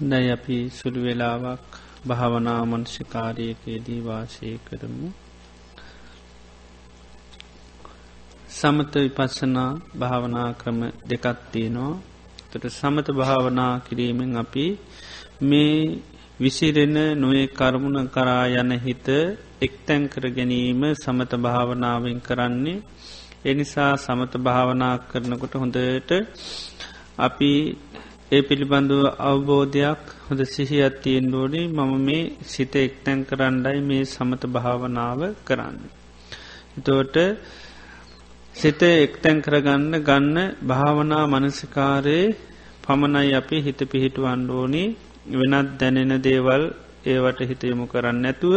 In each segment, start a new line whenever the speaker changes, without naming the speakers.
දැයි අපි සුළු වෙලාවක් භාවනා මංශකාරයකයේදී වාසය කරමු. සමත විපස්සනා භාවනා ක්‍රම දෙකත්තියනවා තට සමත භාවනා කිරීමෙන් අපි මේ විසිරෙන නොේ කර්මුණ කරා යන හිත එක්තැන් කර ගැනීම සමත භාවනාවෙන් කරන්නේ එනිසා සමත භාවනා කරනකොට හොඳට අපි ඒ පිළිබඳව අවබෝධයක් හොඳ සිහියත් තියෙන් ඩෝඩි මම මේ සිත එක්තැන් කරන්නයි මේ සමත භාවනාව කරන්න. එතෝට සිත එක්තැන් කරගන්න ගන්න භාවනා මනසිකාරයේ පමණයි අපි හිත පිහිටු අන්ඩෝනි වෙනත් දැනෙන දේවල් ඒවට හිතයමු කරන්න ඇතුව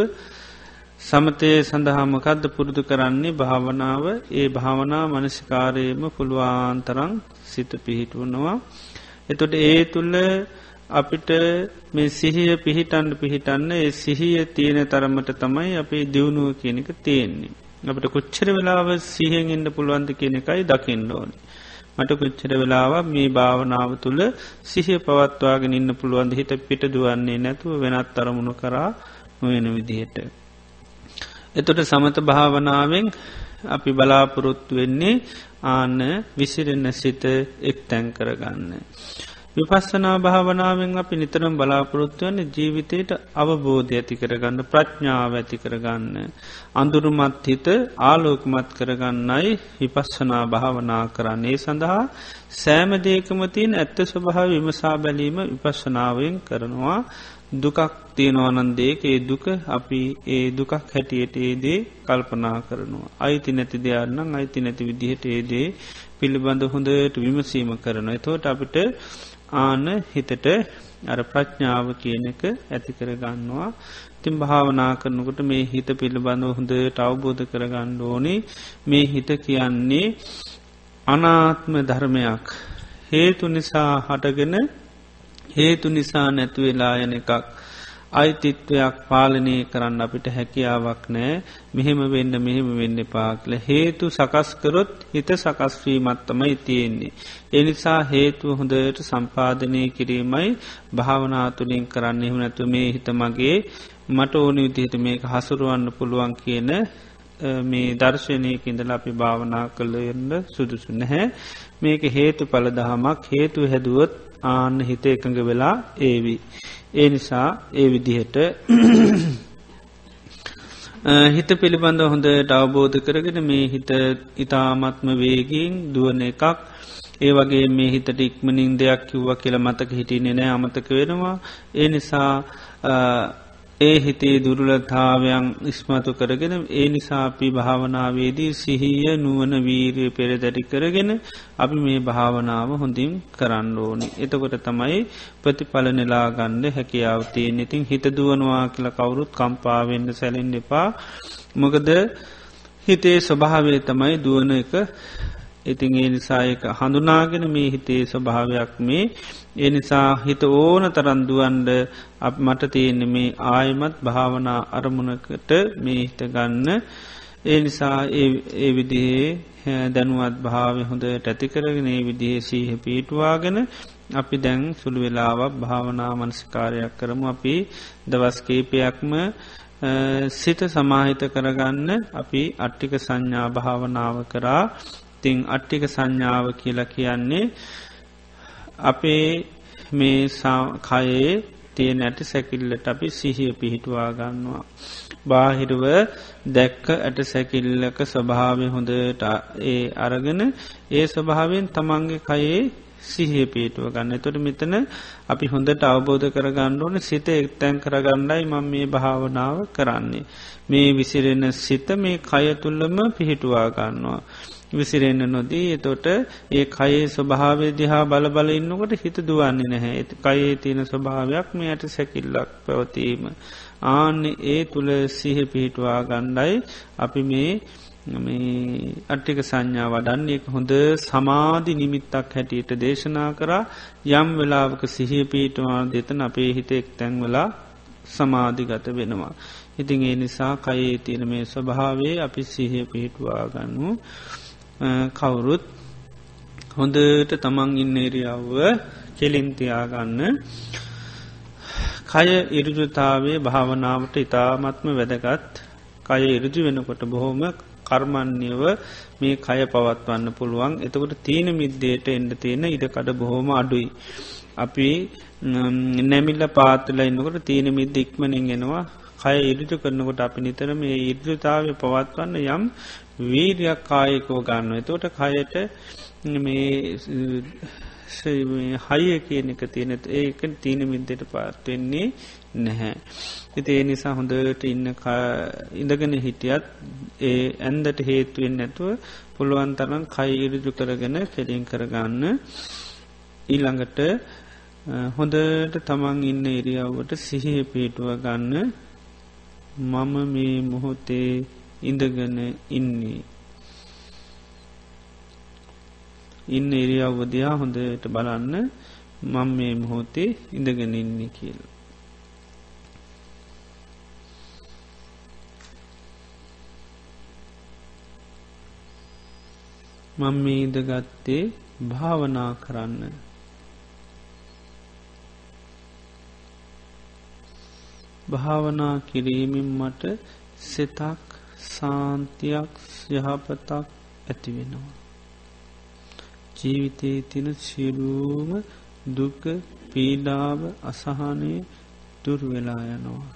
සමතය සඳහාමකදද පුරුදු කරන්නේ? භාවනාව. ඒ භාවනා මනසිකාරයම පුළුවන්තරං සිත පිහිටුවනවා. එතොට ඒ තුල්ල අපිට මේ සිහිය පිහිටන්ඩ පිහිටන්න ඒ සිහිය තියෙන තරමට තමයි අපි දියුණුව කියනක තියෙන්නේ. අපට කොච්චර වෙලාව සිහෙන් ඉන්න පුළුවන්ද කියන එකයි දකින්න ඕනි. මට කොච්චර වෙලාව මේ භාවනාව තුළ සිහිය පවත්වාගෙන ඉන්න පුළුවන්ද හිත පිට දුවන්නේ නැතුව වෙනත් අරමුණු කරා නොවෙන විදිහට. එතොට සමත භාවනාවෙන් අපි බලාපොරොත්තු වෙන්නේ ආන්න විසිරෙන්න සිත එක් තැන් කරගන්න. විපස්සනා භාවනාවෙන් අපි නිතරම් බලාපොරොත්තුවන ජීවිතයට අවබෝධය ඇති කරගන්න ප්‍රඥාව ඇති කරගන්න. අඳුරුමත් හිත ආලෝකමත් කරගන්නයි විපස්සනා භාවනා කරන්නේ සඳහා සෑමදේකමතින් ඇත්ත ස්වභාව විමසා බැලීම විපස්සනාවෙන් කරනවා දුකක් තියෙනවනන්දේක ඒ දුක අපි ඒ දුකක් හැටියට ඒදේ කල්පනා කරනවා. අයිති නැති දෙයන්නම් අයිති නැති විදිහට ඒදේ පිළිබඳ හොඳට විමසීම කරන. එතෝට අපිට ආන හිතට අර ප්‍රඥාව කියන එක ඇති කරගන්නවා. තින් භාවනා කරනකොට මේ හිත පිළිබඳව හොඳට අවබෝධ කරගන්න ඕනේ මේ හිත කියන්නේ අනාත්ම ධර්මයක් හේතු නිසා හටගෙන හේතු නිසා නැතුවෙලා යන එකක් අයිතිත්වයක් පාලනය කරන්න අපිට හැකියාවක් නෑ මෙහෙම වෙන්න මෙහෙම වෙන්න පාකල හේතු සකස්කරොත් හිත සකස්වීමත්තමයි තියෙන්නේ. එනිසා හේතුව හොඳට සම්පාධනය කිරීමයි භාවනාතුලින් කරන්න එහු නැතු මේ හිත මගේ මට ඕන විදිහට මේක හසුරුවන්න පුළුවන් කියන මේ දර්ශනයක ඉඳල අපි භාවනා කළයන්න සුදුසු නැහැ. මේක හේතු පල දහමක්. හේතු හැදුවොත් ආන්න හිත එකඟ වෙලා ඒවි. ඒ නිසා ඒ විදිහට හිත පිළිබඳ හොඳට අවබෝධ කරගෙන මේ හිත ඉතාමත්ම වේගීන් දුවන එකක්. ඒ වගේ මේ හිතට ඉක්මනින් දෙයක් කිව්ව කියල මතක හිටින්නේ නෑ අමතක වෙනවා. ඒ නිසා ඒ හිතේ දුරුලතාවයන් ඉස්මතු කරගෙන ඒ නිසාපි භාවනාවේදී සිහිය නුවන වීරය පෙරදැටි කරගෙන අපි මේ භාවනාව හොඳින් කරන්න ඕනි. එතකොට තමයි ප්‍රතිඵල නෙලා ගණ්ඩ හැකියාවතියෙන් ඉතින් හිත දුවනවා කියල කවුරුත් කම්පාවෙන්ඩ සැලෙන් එපා. මොකද හිතේ ස්වභාවේ තමයි දුවන එක. ඉතින් ඒ නිසායක හඳුනාගෙන මේ හිතේ ස්වභාවයක් මේ. ඒ නිසා හිත ඕන තරන්දුවන්ඩ අප මට තියෙන්නේ මේ ආයමත් භාවනා අරමුණකට මේ හිත ගන්න. ඒ නිසා ඒ විදිහේ දැනුවත් භාව හොඳ ඇතිකරගෙන ඒ විදිහේ සීහ පීටවාගෙන අපි දැන් සුළු වෙලාවක් භාවනා මනස්කාරයක් කරමු. අපි දවස්කේපයක්ම සිත සමාහිත කරගන්න අපි අට්ටික සංඥා භාවනාව කරා. තිං අට්ටික සංඥාව කියලා කියන්නේ අපේ මේ කයේ තියෙන ඇට සැකිල්ලට අපි සිහිය පිහිටවා ගන්නවා. බාහිරුව දැක්ක ඇට සැකිල්ලක ස්වභාවය හොඳට ඒ අරගෙන ඒ ස්වභාවෙන් තමන්ගේ කයේ සිහිය පිටුව ගන්න තොට මෙතන අපි හොඳට අවබෝධ කරගන්න ඕන සිත එක්තැන් කරගණ්ඩයි මං මේ භාවනාව කරන්නේ. මේ විසිරෙන සිත මේ කය තුල්ලම පිහිටුවා ගන්නවා. විසිරෙන්න්න නොදී එතොට ඒ කයේ ස්වභාවය දිහා බල බල ඉන්නකොට හිත දුවන්නේ නැහැ ඇති කයේ තියෙන ස්වභාවයක් මේ ඇයට සැකිල්ලක් පැවතීම. ආන්න ඒ තුළ සිහ පිහිටවා ගණ්ඩයි අපි මේ මේ අට්ටික සංඥා වඩන්නේ හොඳ සමාධි නිමිත්තක් හැටියට දේශනා කරා යම් වෙලාවක සිහිය පීටවා දෙතන අපේ හිතෙක් තැන්වලා සමාධිගත වෙනවා. ඉතින් ඒ නිසා කයේ තියෙන මේ ස්වභාවේ අපි සිහිය පිහිටවා ගන්නු. කවුරුත් හොඳට තමන් ඉන්න එරියාව කෙලින්තියාගන්න කය ඉරජුතාවේ භාවනාවට ඉතාමත්ම වැදගත්. කය ඉරජු වෙනකොට බොහොම කර්මන්‍යව මේ කය පවත්වන්න පුළුවන්. එතකොට තීන මිද්දයට එන්ඩ තියෙන ඉඩකඩ බොහෝම අඩුයි. අපි නැමිල්ල පාත්තල එන්නකොට තීන මිද්ද ඉක්මනින් එෙනවා. කය ඉරිජු කරනකොට අපි නිතර මේ ඉර්ජතාව පවත්වන්න යම් වීරයක් කායකෝ ගන්න එතෝට කයට මේ හයිය කියන එක තියෙනෙත් ඒක තීන මිද්දට පාත්වෙන්නේ නැහැ. ඉති ඒ නිසා හොඳට ඉන්න ඉඳගෙන හිටියත් ඒ ඇන්දට හේතුවෙන් නැතුව පුළුවන් තරන් කයි ඉරිජු කරගෙන කෙලින් කරගන්න. ඊළඟට හොඳට තමන් ඉන්න ඉරියව්වට සිහිය පිටුව ගන්න මම මේ මොහොතේ ඉඳගෙන ඉන්නේ. ඉන්න එරියව්වදයා හොඳට බලන්න මං මේ මොහොතේ ඉඳගෙන ඉන්නේ කියල. මං මේ ඉදගත්තේ භාවනා කරන්න භාවනා කිරීමෙන් මට සිතක් සාන්තියක් යහපතක් ඇතිවෙනවා. ජීවිතයේ තින සිරුවම දුක පීඩාව අසහනය දුර්වෙලා යනවා.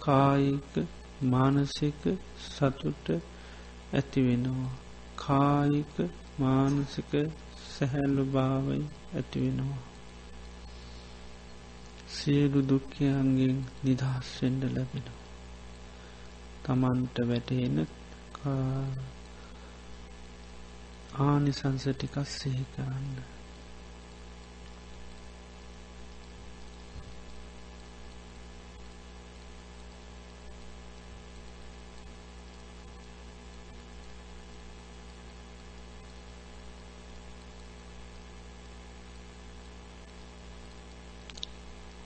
කායික මානසික සතුට ඇතිවෙනවා. කායික මානසික සැහැල්ලු භාවයි ඇතිවෙනවා. සියලු දුක්ඛයන්ගෙන් නිදහස්වෙන්ඩ ලැබෙනවා. තමන්ට වැටහෙන ආනිසංස ටිකස් සිහි කරන්න.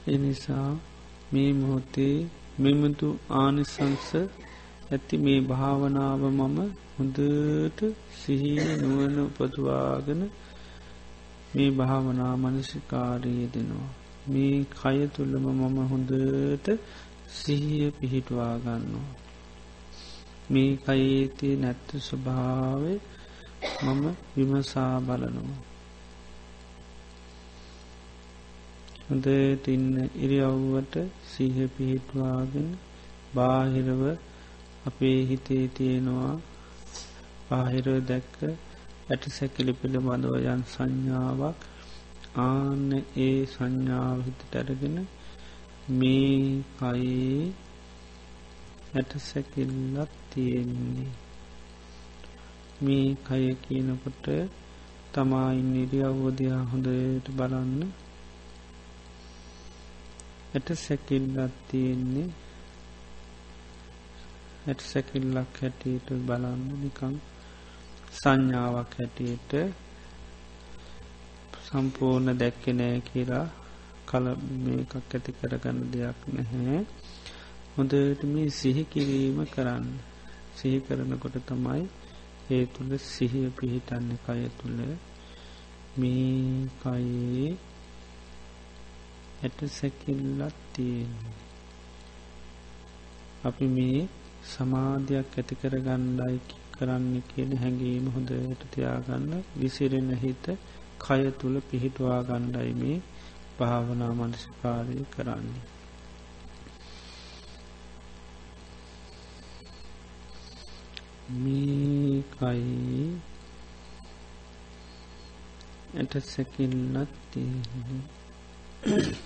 එනිසා මේ මොහොතේ මෙමතු ආනිසංස ඇති මේ භාවනාව මම හොඳට සිහිය නුවන උපදවාගෙන මේ භාවනා මනසිකාරයේ දෙනවා. මේ කය තුළම මම හොඳට සිහිය පිහිටවා ගන්නවා. මේ කයේතේ නැත්ත ස්වභාව මම විමසා බලනවා. හොඳට ඉන්න ඉරියව්වට සිහ පිහිටවාගෙන බාහිරව අපේ හිතේ තියෙනවා පාහිර දැක්ක ඇට සැකිලි පිළිබඳව යන් සංඥාවක්. ආන්න ඒ සංඥාව හිතට අරගෙන මේ කයේ ඇට සැකිල්ලත් තියෙන්නේ. මේ කය කියනකොට තමායින් නිරිය අවබෝධයා හොඳට බලන්න. ඇට සැකිල්ලත් තියෙන්නේ. ඇට සැකිල්ලක් හැටියට බලන්න නිකං සංඥාවක් හැටියට සම්පූර්ණ දැක්කෙනෑ කියලා කල මේකක් ඇති කරගන්න දෙයක් නැහැ. හොඳට මේ සිහි කිරීම කරන්න. සිහි කරනකොට තමයි ඒ තුළ සිහිය පිහිටන්න කය තුළ මේ කයේ ඇට සැකිල්ලත් තියෙන්නේ අපි මේ සමාධයක් ඇති කර ගණ්ඩයි කරන්න කියන හැඟීම හොඳට තියාගන්න විසිරෙන හිත කය තුළ පිහිටවා ගණ්ඩයි මේ භාවනා මනසිකාරය කරන්නේ. මේකයි ඇට සැකිල්ලත් තියෙන්නේ 嗯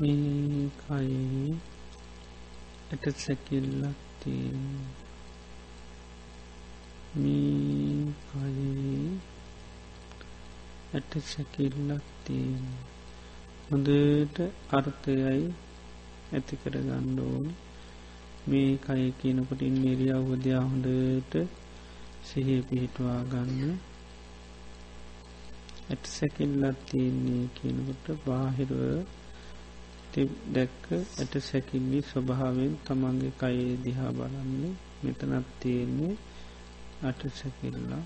මේකයි ඇට සැකිල්ලක් තියෙන මේකයි ඇට සැකිල්ලක් තියෙන හොඳට අර්ථයයි ඇති කර ගණ්ඩෝන මේ කය කියනකොට ඉන්නේරිය අවධයා හොඳට සිහ පිහිටවා ගන්න. ඇට සැකිල්ලත් තියන්නේ කියනකොට බාහිරුව දැක්ක ඇට සැකිල්ලි ස්වභාවෙන් තමන්ගේ කයේ දිහා බලන්නේ. මෙතනත් තියෙන්නේ අට සැකිල්ලා.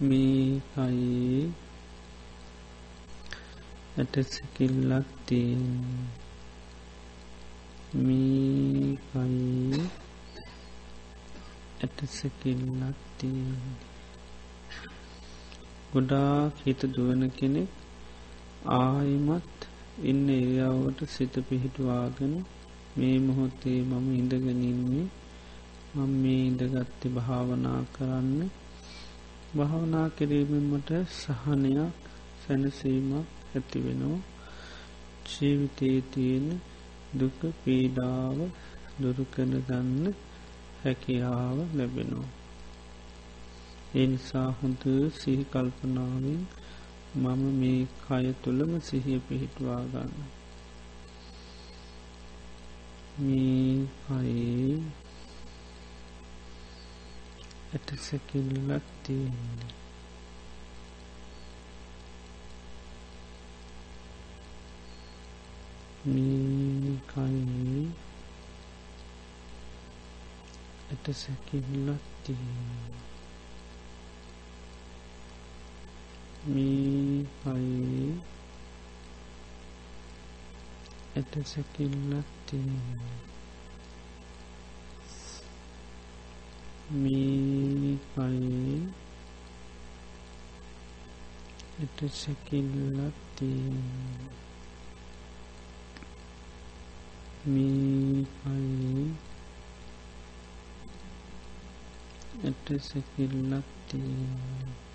මේ කයේ ඇට සැකිල්ලක් තියෙන් මේ කයේ ඇට සැකිල්ලක් තියෙන් ගොඩාක් හිත දුවන කෙනෙක් ආයිමත් ඉන්න එරියාවට සිත පිහිටවාගෙන මේ මොහොත්තේ මම ඉඳගනින්නේ මම මේ ඉඳගත්ති භාවනා කරන්න. භාවනා කිරීමට සහනයක් සැනසීමක් ඇතිවෙනවා ජීවිතයේ තියෙන දුක පීඩාව දුරුකන ගන්න හැකියාව ලැබෙනවා. එනිසා හොඳ සිහිකල්පනාවෙන් මම මේ කය තුළම සිහිය පිහිටවා ගන්න. මේ කයේ ඇට සැකිල්ලක් තියෙන්නේ මේ කයේ ඇට සැකිල්ලක් තියෙන්නේ මේ කයේ ඇට සැකිල්ලක් තියෙන්නේ මේ කයේ එට සැකිල්ලක් තියෙන්නේ මේ කයේ එට සැකිල්ලක් තියෙන්නේ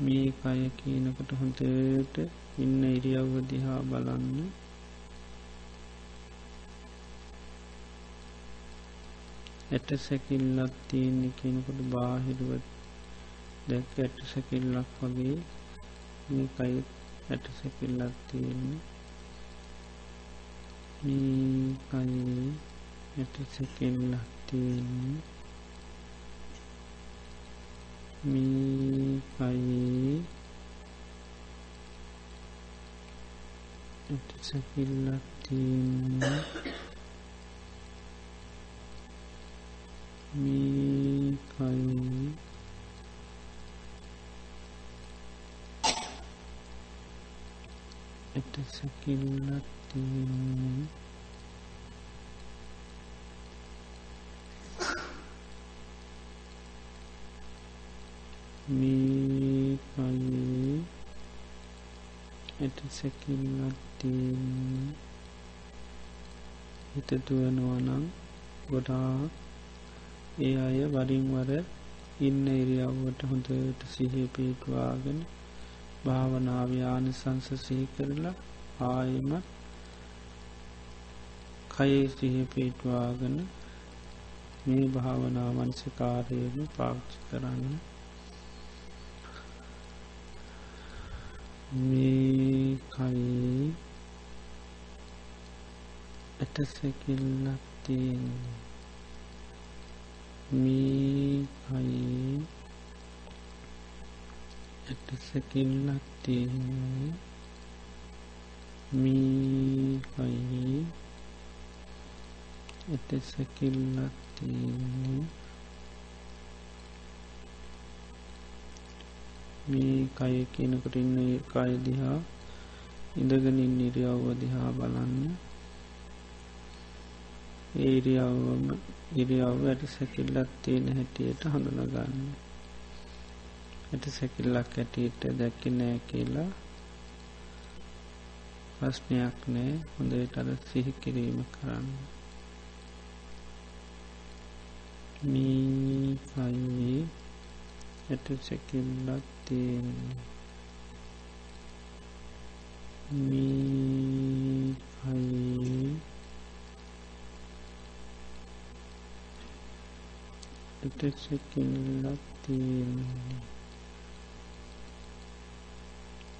මේ කය කියනකට හොඳට ඉන්න ඉරියව්ව දිහා බලන්න. ඇට සැකිල්ලක් තියෙන්නේ කෙනකොට බාහිරුවත් දැක් ඇට සැකිල්ලක් වගේ මේ කයි ඇට සැකිල්ලක් තියෙන්නේ. මේ කයේ ඇට සැකිල්ලක් තියෙන්නේ. මේ කයේ ඇට සැකිල්ලක් තියෙන්නේ. මේ කයි එට සැකිල්ලක් තියෙන්නේ මේ කයේ එට සැකිල්ලක් තියෙන්නේ හිත දුවනවනම් ගොඩාක් ඒ අය වරින් වර ඉන්න ඉරියව්වට හොඳට සිහි පිටවාගෙන භාවනාව්‍යාන සංස සිහි කරලා ආයමත් කයේ සිහි පිටවාගෙන මේ භාවනා වන්සකාරයම පාච්චි කරන්න මේ කයේ ඇටසැකිල්ලක් තියෙන්නේ. මේ කයේ ඇට සැකිල්ලක් තියෙන්නේ. මේ කයේ ඇට සැකිල්ලක් තියෙන්නේ. මේ කය කියනකට ඉන්න කය දිහා ඉඳගනින් නිරියව්ව දිහා බලන්න. ඒරියාවම ඉරියාව ඇට සැකිල්ලක් තියෙන හැටියට හඳුනගන්න. ඇට සැකිල්ලක් ඇටියට දැක්ක නෑ කියලා ප්‍රශ්නයක් නෑ. හොඳට අර සිහි කිරීම කරන්න. මේ කයේ ඇට සැකිල්ලක් තියෙන්නේ මේ කයේ එටසකිල්ලක් තියෙන්නේ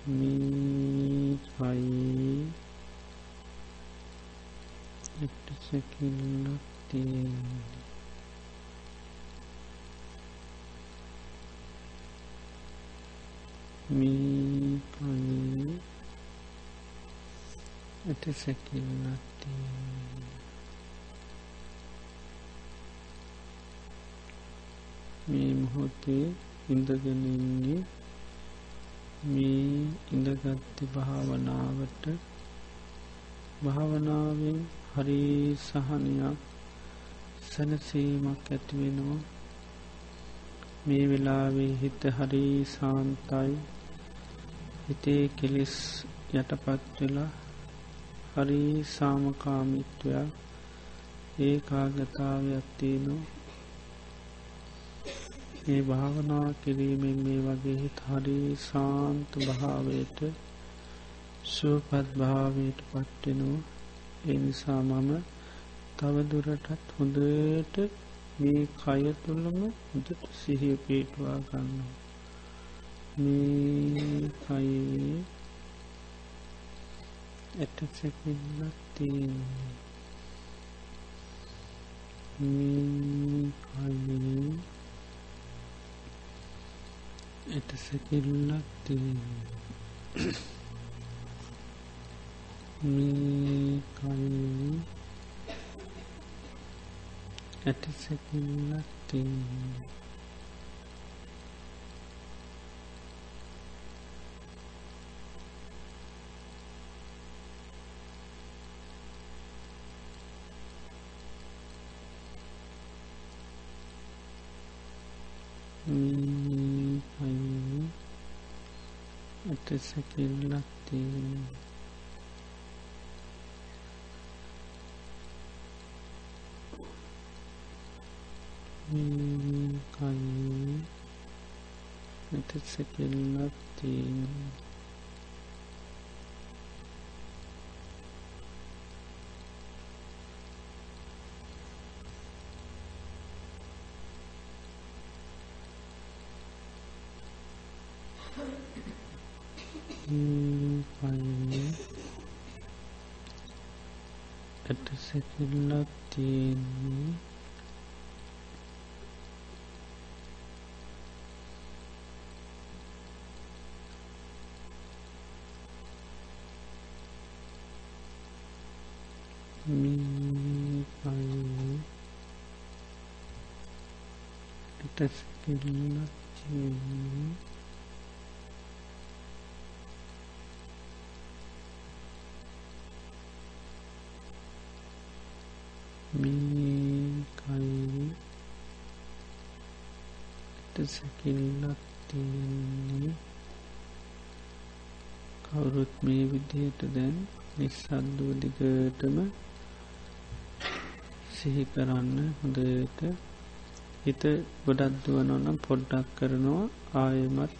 මීකයි එටසකිල්ලක් තියෙන්නේ මීකයි එටසකිල්ලක් තියෙන්නේ මේ මොහොතේ ඉඳගෙනන්නේ මේ ඉඳගත්ති භාවනාවට භාවනාවෙන් හරි සහනයක් සැනසීමක් ඇතිවෙනවා මේ වෙලාවේ හිත හරි සාන්තයි. හිතේ කෙලෙස් යටපත් වෙලා හරි සාමකාමිත්වයක් ඒ කාගතාවයක් තියනවා. මේ භාවනා කිරීමෙන් මේ වගේ හිත් හරි සාන්ත භාවයට සුවපත් භාවයට පත්වෙනු එනිසා මම තවදුරටත් හොඳට මේ කය තුළම හොඳට සිහිය පේටවා ගන්න මේ කයේ ඇටසැකිල්ලක් තියෙන්නේ. මේ කයේ ඇටසැකිල්ලක් තියෙන්නේ. මේ කයි ඇටසැකිල්ලක් තියෙන්නේ. ඇටසැකිල්ලක් තියෙන කයි ඇටසැකිල්ලක් තියෙන ඇටසැකිල්ලක් තියෙන්නේ මේ පයි ඇටසැකිල්ලක් තියෙන්නේ මේකයි සැකිල්ලක් තියෙන්නේ. කවුරුත් මේ විදියට දැන් නිස්සද්දුව දිගටම සිහි කරන්න හොඳට හිත ගොඩක් දුවනොනම් පොඩ්ඩක් කරනවා. ආයමත්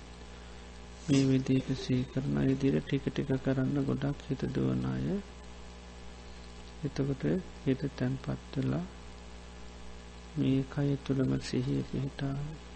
මේ විදිට සී කරන ඉදිර ටික ටික කරන්න ගොඩක් හිත දුවන අය. එතකොට හිත තැන්පත්වෙලා මේ කය තුළම සිහිය පිහිටාව